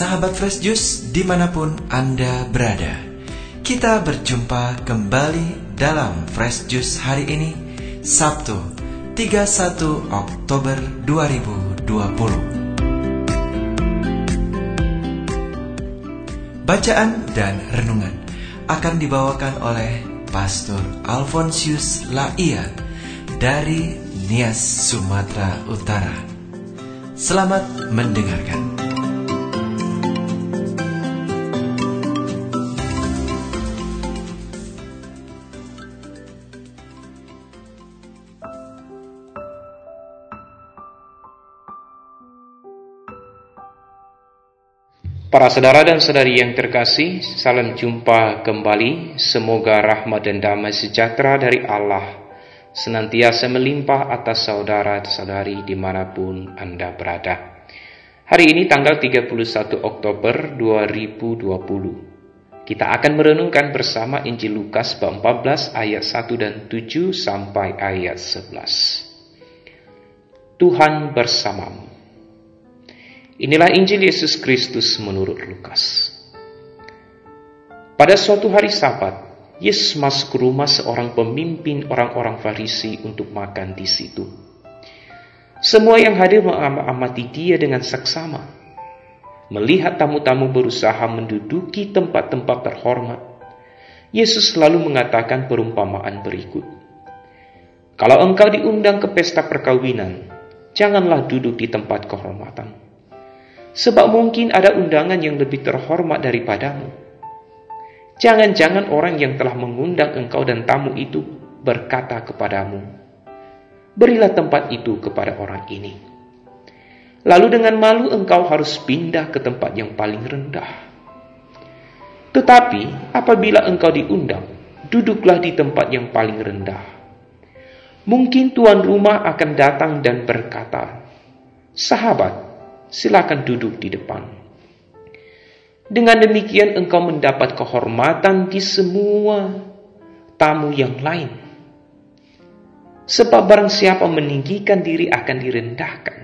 sahabat Fresh Juice di mana pun Anda berada. Kita berjumpa kembali dalam Fresh Juice hari ini, Sabtu 31 Oktober 2020. Bacaan dan renungan akan dibawakan oleh Pastor Alfonsius Laia dari Nias, Sumatera Utara. Selamat mendengarkan. Para saudara dan saudari yang terkasih, salam jumpa kembali. Semoga rahmat dan damai sejahtera dari Allah senantiasa melimpah atas saudara-saudari di mana pun Anda berada. Hari ini tanggal 31 Oktober 2020. Kita akan merenungkan bersama Injil Lukas bab 14 ayat 1 dan 7 sampai ayat 11. Tuhan bersamamu. Inilah Injil Yesus Kristus menurut Lukas. Pada suatu hari Sabat, Yesus masuk ke rumah seorang pemimpin orang-orang Farisi untuk makan di situ. Semua yang hadir mengamati dia dengan seksama. Melihat tamu-tamu berusaha menduduki tempat-tempat terhormat, Yesus selalu mengatakan perumpamaan berikut. Kalau engkau diundang ke pesta perkawinan, janganlah duduk di tempat kehormatan sebab mungkin ada undangan yang lebih terhormat daripadamu. Jangan-jangan orang yang telah mengundang engkau dan tamu itu berkata kepadamu, Berilah tempat itu kepada orang ini. Lalu dengan malu engkau harus pindah ke tempat yang paling rendah. Tetapi apabila engkau diundang, duduklah di tempat yang paling rendah. Mungkin tuan rumah akan datang dan berkata, Sahabat, silakan duduk di depan. Dengan demikian engkau mendapat kehormatan di semua tamu yang lain. Sebab barang siapa meninggikan diri akan direndahkan,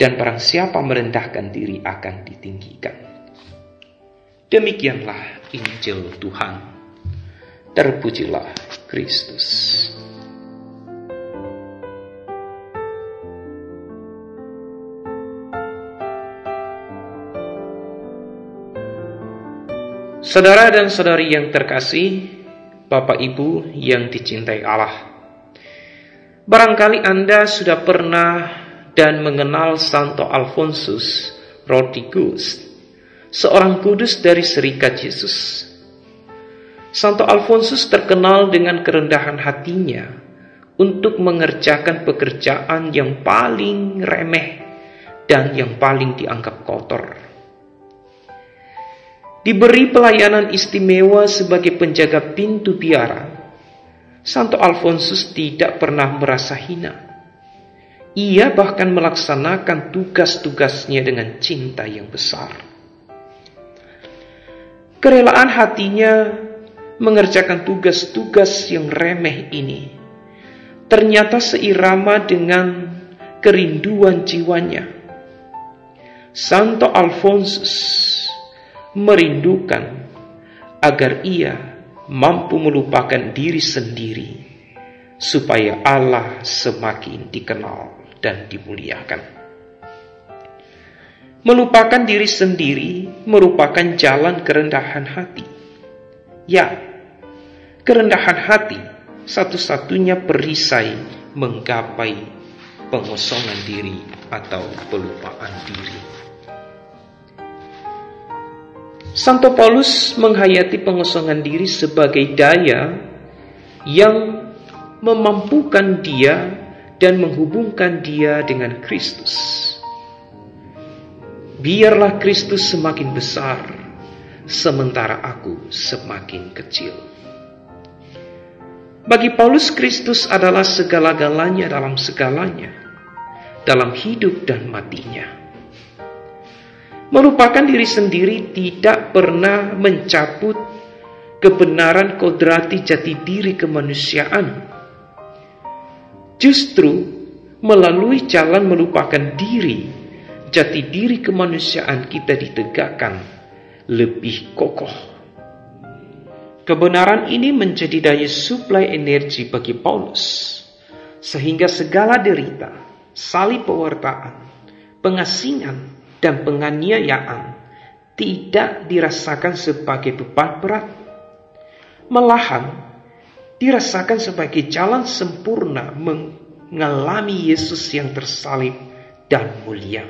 dan barang siapa merendahkan diri akan ditinggikan. Demikianlah Injil Tuhan. Terpujilah Kristus. Saudara dan saudari yang terkasih, Bapak Ibu yang dicintai Allah. Barangkali Anda sudah pernah dan mengenal Santo Alfonsus Rodigus, seorang kudus dari Serikat Yesus. Santo Alfonsus terkenal dengan kerendahan hatinya untuk mengerjakan pekerjaan yang paling remeh dan yang paling dianggap kotor diberi pelayanan istimewa sebagai penjaga pintu biara, Santo Alfonsus tidak pernah merasa hina. Ia bahkan melaksanakan tugas-tugasnya dengan cinta yang besar. Kerelaan hatinya mengerjakan tugas-tugas yang remeh ini ternyata seirama dengan kerinduan jiwanya. Santo Alfonsus merindukan agar ia mampu melupakan diri sendiri supaya Allah semakin dikenal dan dimuliakan. Melupakan diri sendiri merupakan jalan kerendahan hati. Ya, kerendahan hati satu-satunya perisai menggapai pengosongan diri atau pelupaan diri. Santo Paulus menghayati pengosongan diri sebagai daya yang memampukan dia dan menghubungkan dia dengan Kristus. Biarlah Kristus semakin besar, sementara aku semakin kecil. Bagi Paulus, Kristus adalah segala-galanya dalam segalanya, dalam hidup dan matinya melupakan diri sendiri tidak pernah mencabut kebenaran kodrati jati diri kemanusiaan. Justru melalui jalan melupakan diri jati diri kemanusiaan kita ditegakkan lebih kokoh. Kebenaran ini menjadi daya suplai energi bagi Paulus, sehingga segala derita, salib pewartaan, pengasingan, dan penganiayaan tidak dirasakan sebagai beban berat, malahan dirasakan sebagai jalan sempurna mengalami Yesus yang tersalib dan mulia.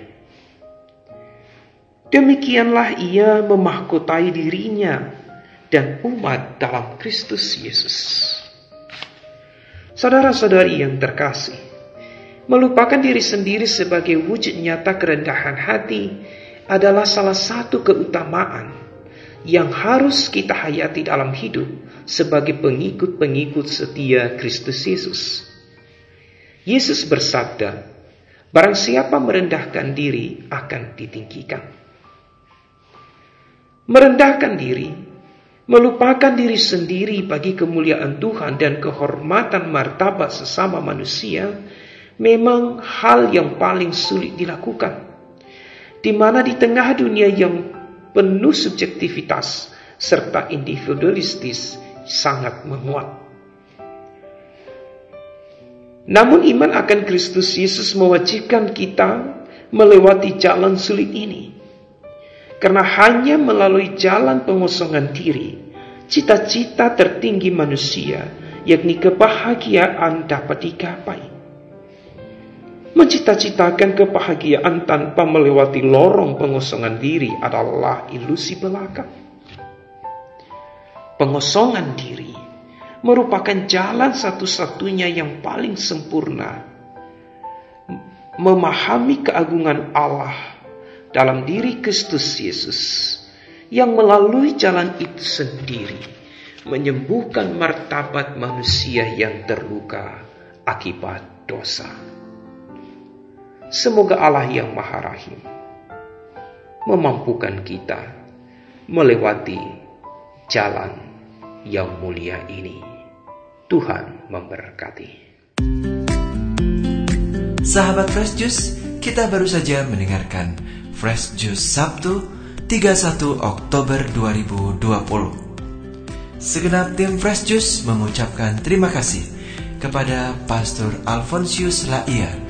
Demikianlah ia memahkotai dirinya dan umat dalam Kristus Yesus. Saudara-saudari yang terkasih, melupakan diri sendiri sebagai wujud nyata kerendahan hati adalah salah satu keutamaan yang harus kita hayati dalam hidup sebagai pengikut-pengikut setia Kristus Yesus. Yesus bersabda, Barang siapa merendahkan diri akan ditinggikan. Merendahkan diri, melupakan diri sendiri bagi kemuliaan Tuhan dan kehormatan martabat sesama manusia, memang hal yang paling sulit dilakukan. Di mana di tengah dunia yang penuh subjektivitas serta individualistis sangat menguat. Namun iman akan Kristus Yesus mewajibkan kita melewati jalan sulit ini. Karena hanya melalui jalan pengosongan diri, cita-cita tertinggi manusia, yakni kebahagiaan dapat digapai. Mencita-citakan kebahagiaan tanpa melewati lorong pengosongan diri adalah ilusi belaka. Pengosongan diri merupakan jalan satu-satunya yang paling sempurna memahami keagungan Allah dalam diri Kristus Yesus yang melalui jalan itu sendiri menyembuhkan martabat manusia yang terluka akibat dosa. Semoga Allah yang Maha Rahim memampukan kita melewati jalan yang mulia ini. Tuhan memberkati. Sahabat Fresh Juice, kita baru saja mendengarkan Fresh Juice Sabtu 31 Oktober 2020. Segenap tim Fresh Juice mengucapkan terima kasih kepada Pastor Alfonsius Laia